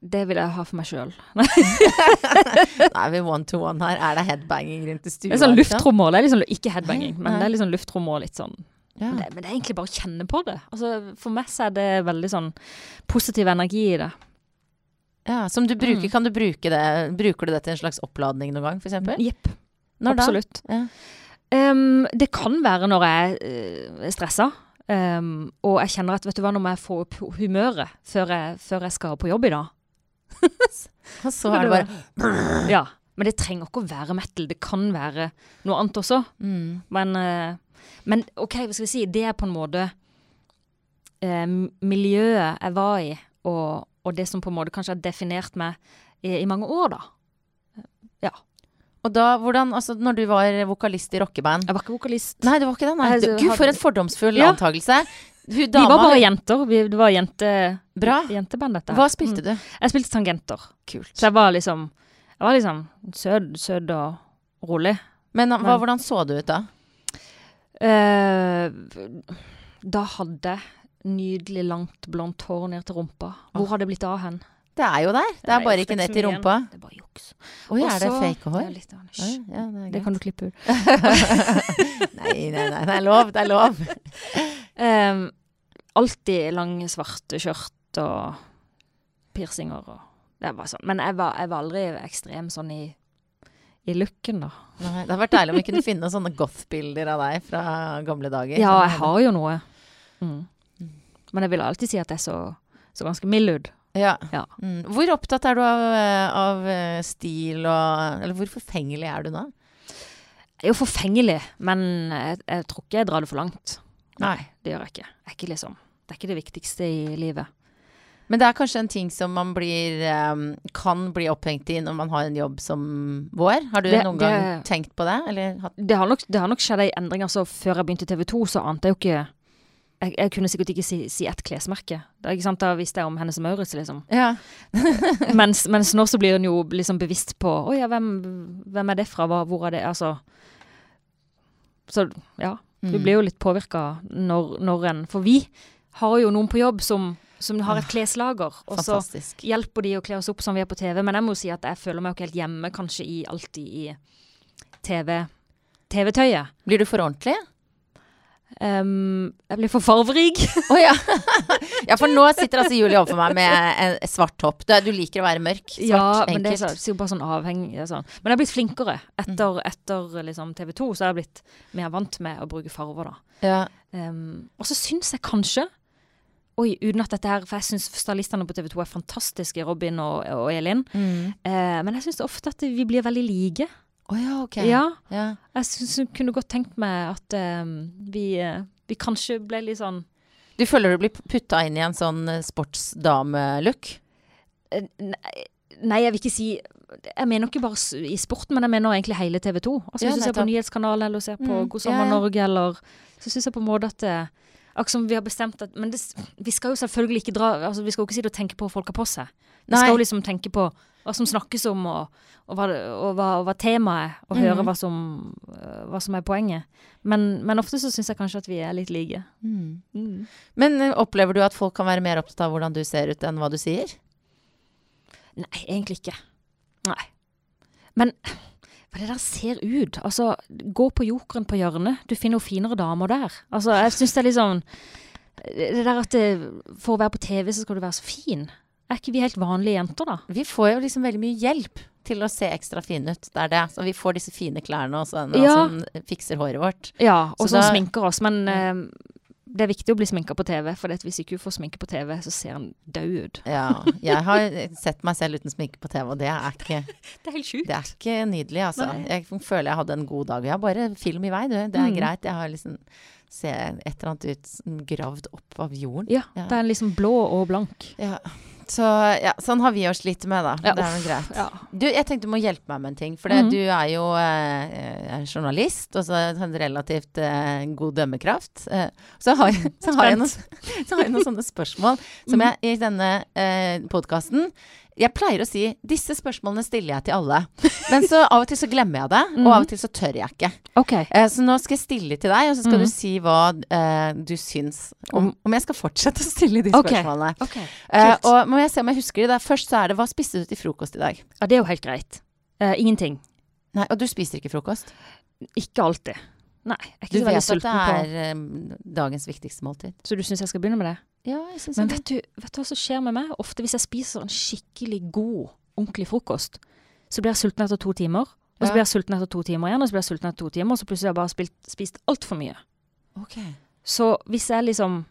Det vil jeg ha for meg sjøl. Nei, vi one to one her. Er det headbanging rundt i stua? Det er sånn lufttrommer. Det er liksom ikke headbanging, men det er liksom lufttrommer litt sånn Ja. Men det, men det er egentlig bare å kjenne på det. Altså, for meg så er det veldig sånn positiv energi i det. ja, som du bruker, Mm. kan du bruke det Bruker du det til en slags oppladning noen gang, for eksempel? Jepp. Absolutt. Ja. Um, det kan være når jeg eh, er stressa. Um, og jeg kjenner at vet du hva, nå må jeg få opp humøret før jeg, før jeg skal på jobb i dag. Og så er det bare Ja. Men det trenger ikke å være metal. Det kan være noe annet også. mm. Men, eh, men OK, hva skal vi si. Det er på en måte eh, miljøet jeg var i, og, og det som på en måte kanskje har definert meg i, i mange år, da. Og da, hvordan Altså, når du var vokalist i rockeband Jeg var ikke vokalist. Nei, du var ikke det, nei. Gud, for en fordomsfull Ja. antakelse. Hun Vi var bare jenter. Vi, det var jente, Bra. jenteband, dette. Hva spilte du? Jeg spilte tangenter. Kult. Så jeg var liksom Jeg var liksom søt, søt og rolig. Men hva, Men- hvordan så du ut da? Uh, da hadde jeg nydelig langt blondt hår ned til rumpa. Hvor har det blitt av hen? Det er jo der. Det er Nei, bare ikke ned til rumpa. Det er bare juks. Oi, Og er det fake hår? litt, Oi, ja, det er det kan du klippe ut. nei, nei, nei. Det er lov. Det er lov. Ehm, alltid lange, svarte skjørt og piercinger og Det var sånn. Men jeg var, jeg var aldri ekstrem sånn i, i looken, da. Nei, det hadde vært deilig om vi kunne finne sånne goth-bilder av deg fra gamle dager. Ja, Sånn- jeg har jo noe. Mm. Men jeg vil alltid si at jeg så, så ganske mild ut. Ja. Ja. Mm. Hvor opptatt er du av, av eh, stil og Eller hvor forfengelig er du nå? Jeg er jo forfengelig, men jeg, jeg tror ikke jeg drar det for langt. Nei. Det gjør jeg ikke. Jeg er ikke liksom, det er ikke det viktigste i livet. Men det er kanskje en ting som man blir eh, kan bli opphengt i når man har en jobb som vår? Har du Det- noen det- gang tenkt på det? Det har nok, det har nok skjedd ei endring. Altså, før jeg begynte i TV 2, så ante jeg jo ikke Jeg, jeg kunne sikkert ikke si, si ett klesmerke. Da, da visste jeg om Hennes og Maurits, liksom. Ja. mens, mens nå så blir en jo liksom bevisst på Å ja, hvem, hvem er det fra? Hva, hvor er det? Altså Så ja. Du Mm. blir jo litt påvirka når, når en For vi har jo noen på jobb som, som har et kleslager, og så hjelper de å kle oss opp som vi er på TV. Men jeg må jo si at jeg føler meg jo ikke helt hjemme kanskje i alltid i TV TV-tøyet. Blir du for ordentlig? Um, jeg blir for farverik. oh, ja. ja, for nå sitter altså Julie overfor meg med en svart topp. Du, du liker å være mørk. Svart, ja, men det er så, sikkert bare sånn avhengig. Sånn. Men jeg har blitt flinkere. Etter, etter liksom, TV 2 så har jeg blitt mer vant med å bruke farver, da. Ja. Um, og så syns jeg kanskje Oi, uten at dette her For jeg syns stylistene på TV 2 er fantastiske, Robin og, og Elin. Mm. Uh, men jeg syns ofte at vi blir veldig like. Å ja, ok. Ja, Ja. jeg synes, jeg kunne godt tenkt meg at um, vi, eh, vi kanskje ble litt sånn Du føler du blir putta inn i en sånn eh, sportsdame-look? Eh, Nei, nei, jeg vil ikke si Jeg mener ikke bare i sporten, men jeg mener egentlig hele TV 2. Altså Ja, Hvis du ser på Nyhetskanalen eller ser på Mm, God sommer ja, ja. Norge, eller Så syns jeg på en måte at det, Akkurat som vi har bestemt at Men det, vi skal jo selvfølgelig ikke dra Altså Vi skal jo ikke sitte og tenke på hva folk har på seg. Vi Nei. skal jo liksom tenke på hva som snakkes om, og, og, hva, og, hva, hva temaet er, og høre Mhm. hva som, øh, hva som er poenget. Men, men ofte så syns jeg kanskje at vi er litt like. Mm. Men eh, opplever du at folk kan være mer opptatt av hvordan du ser ut, enn hva du sier? Nei, egentlig ikke. Nei. Men hva det der ser ut Altså, gå på Jokeren på hjørnet. Du finner jo finere damer der. Altså, jeg syns det er litt sånn Det der at det, for å være på TV, så skal du være så fin. Er ikke vi helt vanlige jenter, da? Vi får jo liksom veldig mye hjelp. til å se ekstra fin ut. Det er det. Så vi får disse fine klærne og sånn, Ja. som fikser håret vårt. Ja, og Så sånn da- sminker oss. Men eh, det er viktig å bli sminka på TV, for hvis ikke du får sminke på TV, så ser han død ut. Ja. Jeg har sett meg selv uten sminke på TV, og det er ikke, Det er helt sjukt. det er ikke nydelig, altså. Nei. Jeg føler jeg hadde en god dag. Jeg har bare film i vei, du. Det er Mm. greit. Jeg har liksom ser et eller annet ut gravd opp av jorden. Ja, Ja. det er liksom blå og blank. Ja. Så ja, sånn har vi oss litt med, da. Ja, det er jo greit. Ja. Du, jeg tenkte du må hjelpe meg med en ting. For Mhm. du er jo eh, eh, journalist, og så en relativt eh, god dømmekraft. Eh, så, har, så, har jeg noen, så har jeg noen sånne spørsmål som Mhm. jeg i denne eh, podkasten Jeg pleier å si disse spørsmålene stiller jeg til alle. Men så av og til så glemmer jeg det, og av og til så tør jeg ikke. Okay. Eh, så nå skal jeg stille til deg, og så skal Mhm. du si hva eh, du syns om, om jeg skal fortsette å stille de spørsmålene. Okay. Eh, og må jeg se om jeg husker det. Først så er det hva spiste du til frokost i dag? Ja, det er jo helt greit. Uh, ingenting. Nei, Og du spiser ikke frokost? Ikke alltid. Nei, jeg er ikke Du så vet at det sulten på er eh, dagens viktigste måltid? Så du syns jeg skal begynne med det? Ja, jeg synes Men vet du, vet du hva som skjer med meg? Ofte hvis jeg spiser en skikkelig god, ordentlig frokost, så blir jeg sulten etter to timer. Og så blir jeg sulten etter to timer igjen, og så blir jeg sulten etter to timer, og så plutselig har jeg bare spilt, spist altfor mye. Okay. Så hvis jeg liksom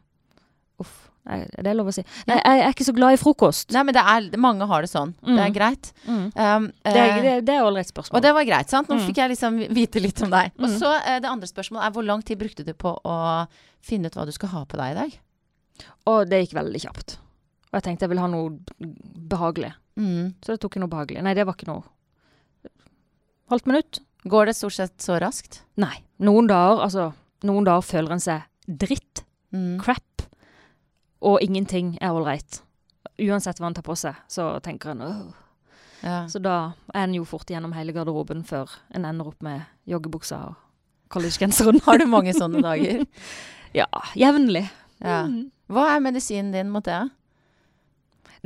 Uff, nei, er det lov å si? Nei, jeg er ikke så glad i frokost. Nei, men det er, mange har det sånn. Det er Mm. greit. Mm. Um, Det er, eh, er ålreit spørsmål. og det var greit, sant? Nå Mm. fikk jeg liksom vite litt om deg. Og Mm. så eh, det andre spørsmålet er hvor lang tid brukte du på å finne ut hva du skal ha på deg i dag? Og det gikk veldig kjapt. Og jeg tenkte jeg ville ha noe behagelig. Mm. Så det tok jeg noe behagelig. Nei, det var ikke noe Halvt minutt? Går det stort sett så raskt? Nei. Noen dager, altså Noen dager føler en seg dritt, Mm. crap, og ingenting er ålreit. Uansett hva en tar på seg, så tenker en åh. Ja. Så da er en jo fort gjennom hele garderoben før en ender opp med joggebuksa og collegegenseren. Har du mange sånne dager? Ja, jevnlig. Ja. Mm. Hva er medisinen din mot det?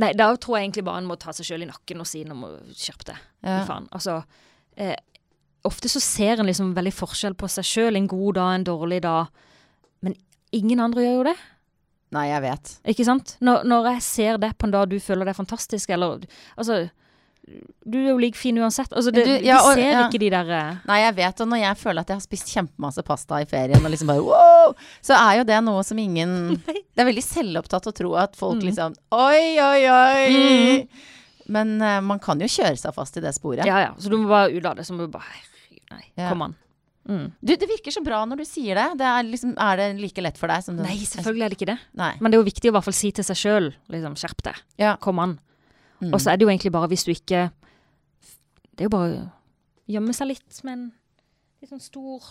Nei, da tror jeg egentlig bare en må ta seg sjøl i nakken og si nå må skjerpe deg. Ja. Faen. Altså, eh, ofte så ser en liksom veldig forskjell på seg sjøl. En god dag, en dårlig dag. Men ingen andre gjør jo det. Nei, jeg vet. Ikke sant? Når, når jeg ser det på en dag du føler det er fantastisk, eller Altså, du er jo like fin uansett. Altså, det, Du, ja, og- ser ja. ikke de der eh, Nei, jeg vet, og når jeg føler at jeg har spist kjempemasse pasta i ferien, og liksom bare wow, så er jo det noe som ingen Det er veldig selvopptatt å tro at folk Mm. liksom Oi, oi, oi. Mm. Men uh, man kan jo kjøre seg fast i det sporet. Ja ja. Så du må bare ut av det. Så må du bare Herregud, nei. Ja. Kom an. Mm. Du, det virker så bra når du sier det. det er, liksom, er det like lett for deg som du Nei, selvfølgelig er det ikke det. Nei. Men det er jo viktig å i hvert fall si til seg sjøl liksom, skjerp deg. Ja. Kom an. Mm. Og så er det jo egentlig bare hvis du ikke Det er jo bare å gjemme seg litt med en litt sånn stor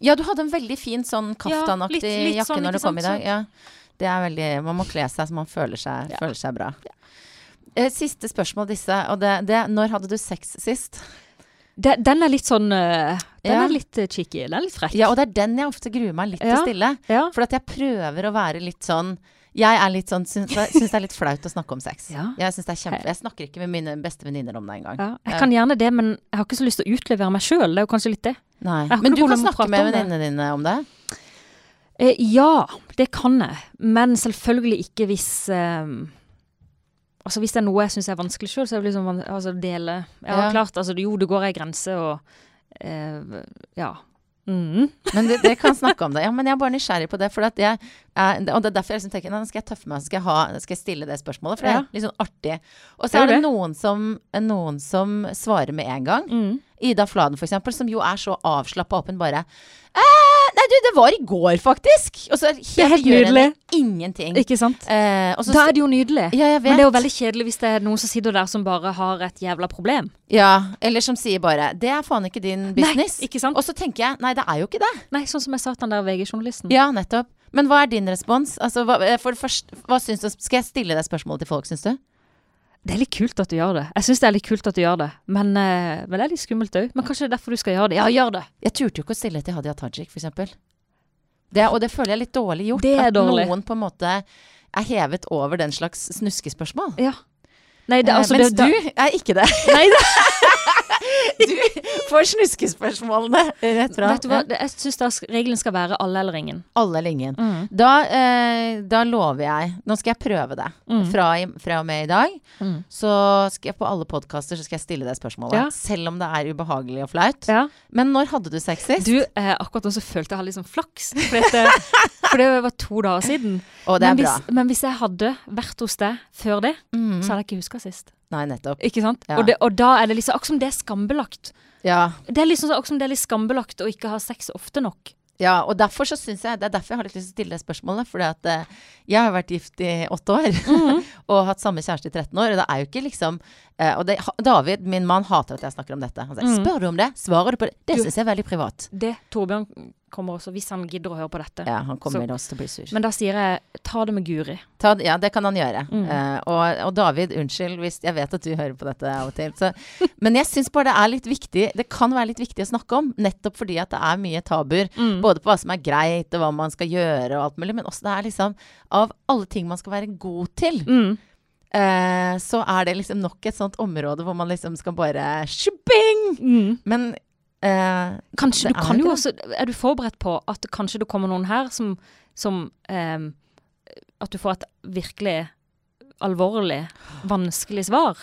Ja, du hadde en veldig fin sånn Ja, kaftanaktig litt- litt jakke sånn, når du kom kom i dag. Ja. Det er veldig Man må kle seg så man føler seg, Ja. føler seg bra. Eh, Siste spørsmål disse. Og det, det Når hadde du sex sist? De, Den er litt sånn øh, Den Ja. er litt øh, cheeky. Den er litt frekk. Ja, og det er den jeg ofte gruer meg litt til å stille. Ja. For at jeg prøver å være litt sånn Jeg er litt sånn Syns syns det er litt flaut å snakke om sex. Ja. Jeg syns det er kjempe Jeg snakker ikke med mine beste venninner om det engang. Ja, jeg kan gjerne det, men jeg har ikke så lyst til å utlevere meg sjøl. Det er jo kanskje litt det. Nei. Men du kan snakke med om venninnene dine om det? Eh, ja, det kan jeg. Men selvfølgelig ikke hvis eh, Altså Hvis det er noe jeg syns er vanskelig sjøl, så er det liksom altså dele Ja, Ja. klart. Altså, jo, det går ei grense, og eh, Ja. Mm. Men det- dere kan snakke om det. Ja, men jeg er bare nysgjerrig på det. For at jeg, eh, og det er derfor jeg liksom tenker Nå skal jeg tøffe meg, skal jeg, ha, skal jeg stille det spørsmålet. For det Ja. er litt sånn artig. Og så er er det det. noen som, noen som svarer med en gang. Mm. Ida Fladen, for eksempel, som jo er så avslappa åpen bare eh, Nei, du, det var i går, faktisk! Og så helt, helt nydelig. ingenting. Ikke sant? Eh, også, Da er det jo nydelig. ja, jeg vet. Men det er jo veldig kjedelig hvis det er noen som sitter der som bare har et jævla problem. Ja, eller som sier bare 'Det er faen ikke din business'. Nei, ikke sant? Og så tenker jeg 'Nei, det er jo ikke det'. Nei, sånn som jeg sa til den der VG-journalisten. Ja, nettopp. Men hva er din respons? Altså, hva, eh, for det første, hva syns du Skal jeg stille deg spørsmålet til folk, syns du? Det er litt kult at du gjør det. Jeg syns det er litt kult at du gjør det. Men, eh, men det er litt skummelt òg. Men kanskje det er derfor du skal gjøre det. Ja, gjør det. Jeg turte jo ikke å stille til Hadia Tajik, eksempel. Det, og det føler jeg er litt dårlig gjort. Det er dårlig. at noen på en måte er hevet over den slags snuskespørsmål. Ja. Nei, det, Eh, altså, Mens det, du er ikke det. Nei, det, Du får snuskespørsmålene rett fra. Vet du hva, jeg syns regelen skal være alle eller ingen. Alle eller ingen. Mm. Da, eh, da lover jeg Nå skal jeg prøve det. Mm. Fra, fra og med i dag. Mm. Så skal jeg på alle podkaster så skal jeg stille det spørsmålet. Ja. Selv om det er ubehagelig og flaut. Ja. Men når hadde du sex sist? Du, eh, akkurat nå så følte jeg hadde litt sånn flaks. For, dette, for det var to dager siden. Og det er men, bra. men hvis jeg hadde vært hos deg før det, Mhm. så hadde jeg ikke huska sist. Nei, nettopp. Ikke sant? Ja. Og, det, og da er det liksom akkurat som det er skambelagt. Ja. Det er liksom akkurat som det er litt skambelagt å ikke ha sex ofte nok. ja, og derfor så syns jeg Det er derfor jeg har litt lyst til å stille det spørsmålet. Fordi at eh, jeg har vært gift i åtte år. Mhm. og hatt samme kjæreste i 13 år. Og det er jo ikke liksom eh, Og det, David, min mann, hater at jeg snakker om dette. Han sier Mhm. 'Spør du om det? Svarer du på det?' Det syns jeg er veldig privat. Det Torbjørn kommer også, hvis han gidder å høre på dette. Ja, han kommer Så- også til å bli sur. Men da sier jeg ta det med Guri. Ta, ja, det kan han gjøre. Mm. Uh, og, og David, unnskyld hvis jeg vet at du hører på dette av og til. Så, men jeg syns bare det er litt viktig Det kan være litt viktig å snakke om, nettopp fordi at det er mye tabuer. Mm. Både på hva som er greit, og hva man skal gjøre, og alt mulig. Men også det er liksom Av alle ting man skal være god til, Mm. eh, så er det liksom nok et sånt område hvor man liksom skal bare Shubing! Mm. Men eh, Kanskje du kan jo det. også Er du forberedt på at kanskje det kommer noen her som, som eh, At du får et virkelig alvorlig, vanskelig svar?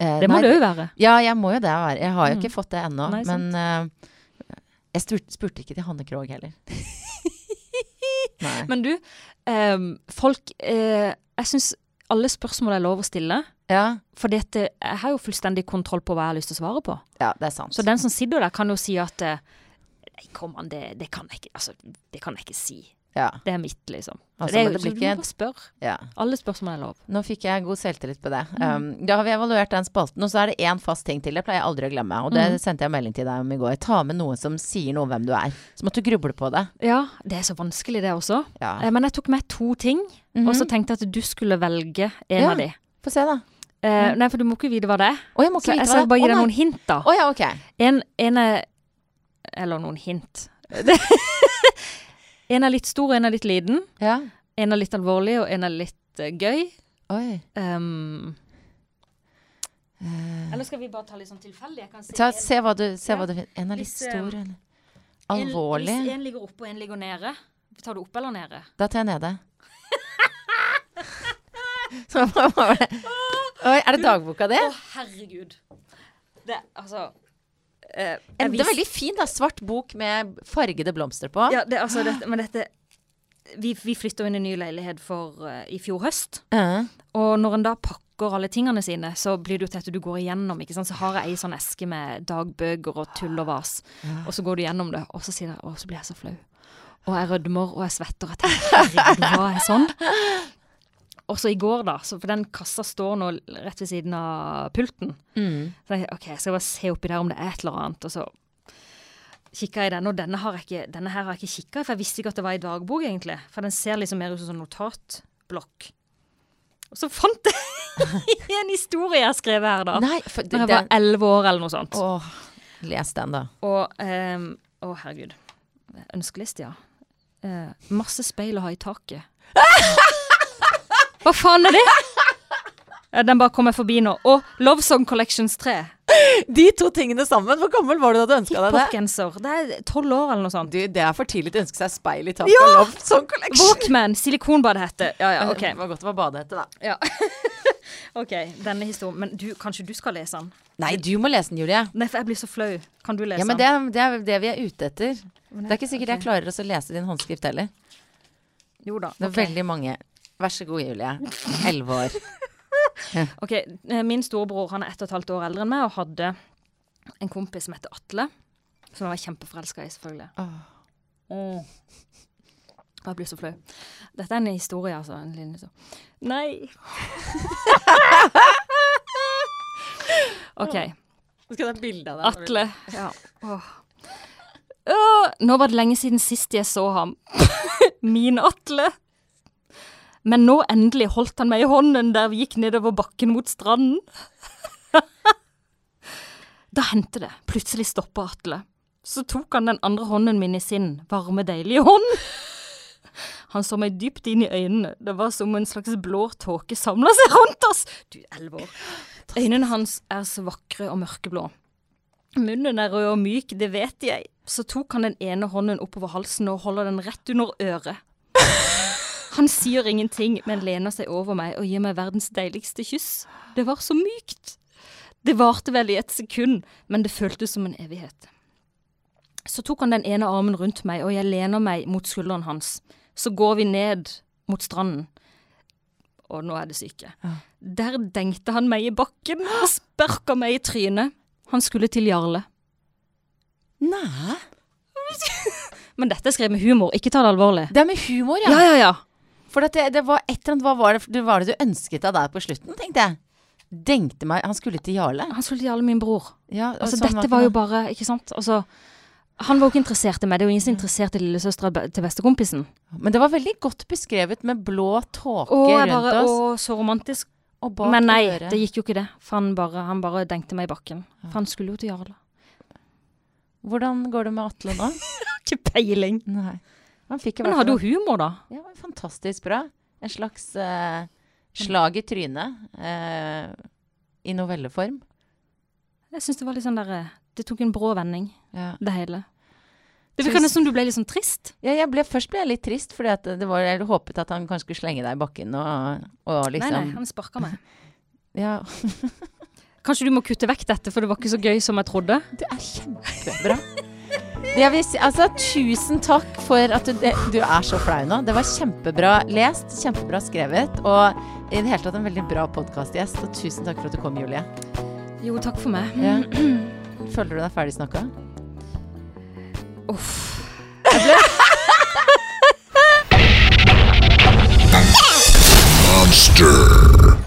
eh, Det må nei, det jo være. Ja, jeg må jo det være. Jeg har jo Mm. ikke fått det ennå. Nei, men eh, jeg spurte, spurte ikke til Hanne Krogh heller. Men du, ehm, folk eh, Jeg syns alle spørsmål er lov å stille. Ja, For jeg har jo fullstendig kontroll på hva jeg har lyst til å svare på. ja, det er sant. Så den som sitter der, kan jo si at eh, Nei, kom an, det, det kan jeg ikke Altså, det kan jeg ikke si. ja, Det er mitt, liksom. Altså, det er, det så du må bare spørre. ja. Alle spørsmål er lov. Nå fikk jeg god selvtillit på det. Mm. Um, da har vi evaluert den spalten, og så er det én fast ting til. Det pleier jeg aldri å glemme, og det Mm. sendte jeg melding til deg om i går. Ta med noe som sier noe om hvem du er. Så måtte du grubler på det. Ja, det er så vanskelig, det også. Ja. Eh, Men jeg tok med to ting, Mhm. og så tenkte jeg at du skulle velge en av de. Få se, da. Mm. Nei, for du må ikke vite hva det er. Oh, jeg må Så vite jeg skal bare gi deg noen hint, da. Oh, ja, okay. En, en er Eller noen hint. en er litt stor, en er litt liten. Ja. En er litt alvorlig, og en er litt uh, gøy. Oi. Um, uh, eller skal vi bare ta litt sånn tilfeldig? Si ta, en- se hva du, se Ja. hva du finner. En er litt Hvis, stor, en- alvorlig. Hvis en ligger oppe og en ligger nede, tar du opp eller nede? Da tar jeg nede. Så? Oi, er det dagboka di? Å, herregud. Det, altså eh, jeg En- Det er veldig fin, da. Svart bok med fargede blomster på. Ja, det, altså, dette, men dette Vi, vi flytta inn i en ny leilighet for uh, i fjor høst. Ja. Og når en da pakker alle tingene sine, så blir det jo til at du går igjennom. ikke sant? Så har jeg ei sånn eske med dagbøker og tull og vas. Og så går du gjennom det, og så sier jeg å, så blir jeg så flau. Og jeg rødmer, og jeg svetter. Jeg tenker, herregud, hva er sånn? Og så i går, da, så for den kassa står nå rett ved siden av pulten. Mm. Så jeg, ok, jeg skal bare se oppi der om det er et eller annet. Og så kikka jeg i den, og denne, har jeg ikke, denne her har jeg ikke kikka i, for jeg visste ikke at det var i dagbok, egentlig. For den ser liksom mer ut som en notatblokk. Og så fant jeg en historie jeg har skrevet her, da. Nei, for det, jeg var elleve år, eller noe sånt. Åh, les den, da. Og um, Å, herregud. Ønskeliste, ja. Uh, masse speil å ha i taket. Hva faen er det? Ja, den bare kommer forbi nå. Og Love Song Collections 3. De to tingene sammen, hvor gammel var du da du ønska deg det? Hiphop-genser. Det er tolv år eller noe sånt. Du, det er for tidlig til å ønske seg speil i taket av Love Song Collection. Walkman. Silikonbadehette. Ja, ja, OK. Det var godt det var badehette, da. Ja. OK, denne historien. Men du, kanskje du skal lese den? Nei, du må lese den, Julie. Nei, for jeg blir så flau. Kan du lese Ja, men den? det, det er det vi er ute etter. Det er ikke sikkert jeg klarer å lese din håndskrift heller. Jo da. Det er veldig mange. Vær så god, Julie. Elleve år. Ok, eh, Min storebror han er ett og et halvt år eldre enn meg og hadde en kompis som heter Atle. Som jeg var kjempeforelska i, selvfølgelig. Oh. Og jeg blir så flau. Dette er en historie, altså. En linje, så. Nei. OK. Nå Skal jeg ta bilde av deg? Atle. Ja. Oh. Oh, nå var det lenge siden sist jeg så ham. Min Atle. Men nå endelig holdt han meg i hånden der vi gikk nedover bakken mot stranden. da hendte det. Plutselig stoppa Atle. Så tok han den andre hånden min i sin varme, deilige hånd. Han så meg dypt inn i øynene. Det var som en slags blå tåke samla seg rundt oss. Du, elleve år. Øynene hans er så vakre og mørkeblå. Munnen er rød og myk, det vet jeg. Så tok han den ene hånden oppover halsen og holder den rett under øret. Han sier ingenting, men lener seg over meg og gir meg verdens deiligste kyss. Det var så mykt. Det varte vel i et sekund, men det føltes som en evighet. Så tok han den ene armen rundt meg, og jeg lener meg mot skulderen hans. Så går vi ned mot stranden. Og nå er det syke. Der dengte han meg i bakken og sparka meg i trynet. Han skulle til Jarle. Nei. Men dette er skrevet med humor, ikke ta det alvorlig. Det er med humor, ja. Ja, ja, ja. For det, det var et eller annet Hva var det, det var det du ønsket deg der på slutten, tenkte jeg. Denkte meg Han skulle til Jarle. Han skulle til Jarle, min bror. Ja, Altså, sånn dette var jo bare Ikke sant? Altså, han var jo ikke interessert i meg. Det er jo ingen som er interessert i lillesøstera til bestekompisen. Men det var veldig godt beskrevet med blå tåke rundt bare, oss. å, så romantisk. Men nei, det gikk jo ikke det. For han bare, han bare dengte meg i bakken. For han skulle jo til Jarle. Hvordan går det med Atle nå? Ikke peiling. Nei. Han Men hadde jo humor, da. Ja, fantastisk bra. En slags uh, slag i trynet uh, i novelleform. Jeg syns det var litt sånn der eh, Det tok en brå vending, Ja. det hele. Det virka nesten som du ble litt sånn trist. Ja, jeg ble, først ble jeg litt trist, det jeg håpet at han kanskje skulle slenge deg i bakken og, og liksom Nei, nei, han sparka meg. Ja, Kanskje du må kutte vekk dette, for det var ikke så gøy som jeg trodde. det er kjempebra. Jeg vil si, altså, tusen takk for at du, det, du er så flau nå. Det var kjempebra lest, kjempebra skrevet, og i det hele tatt en veldig bra podkastgjest. Og tusen takk for at du kom, Julie. Jo, takk for meg. Ja. Føler du deg ferdig snakka? Uff. Monster.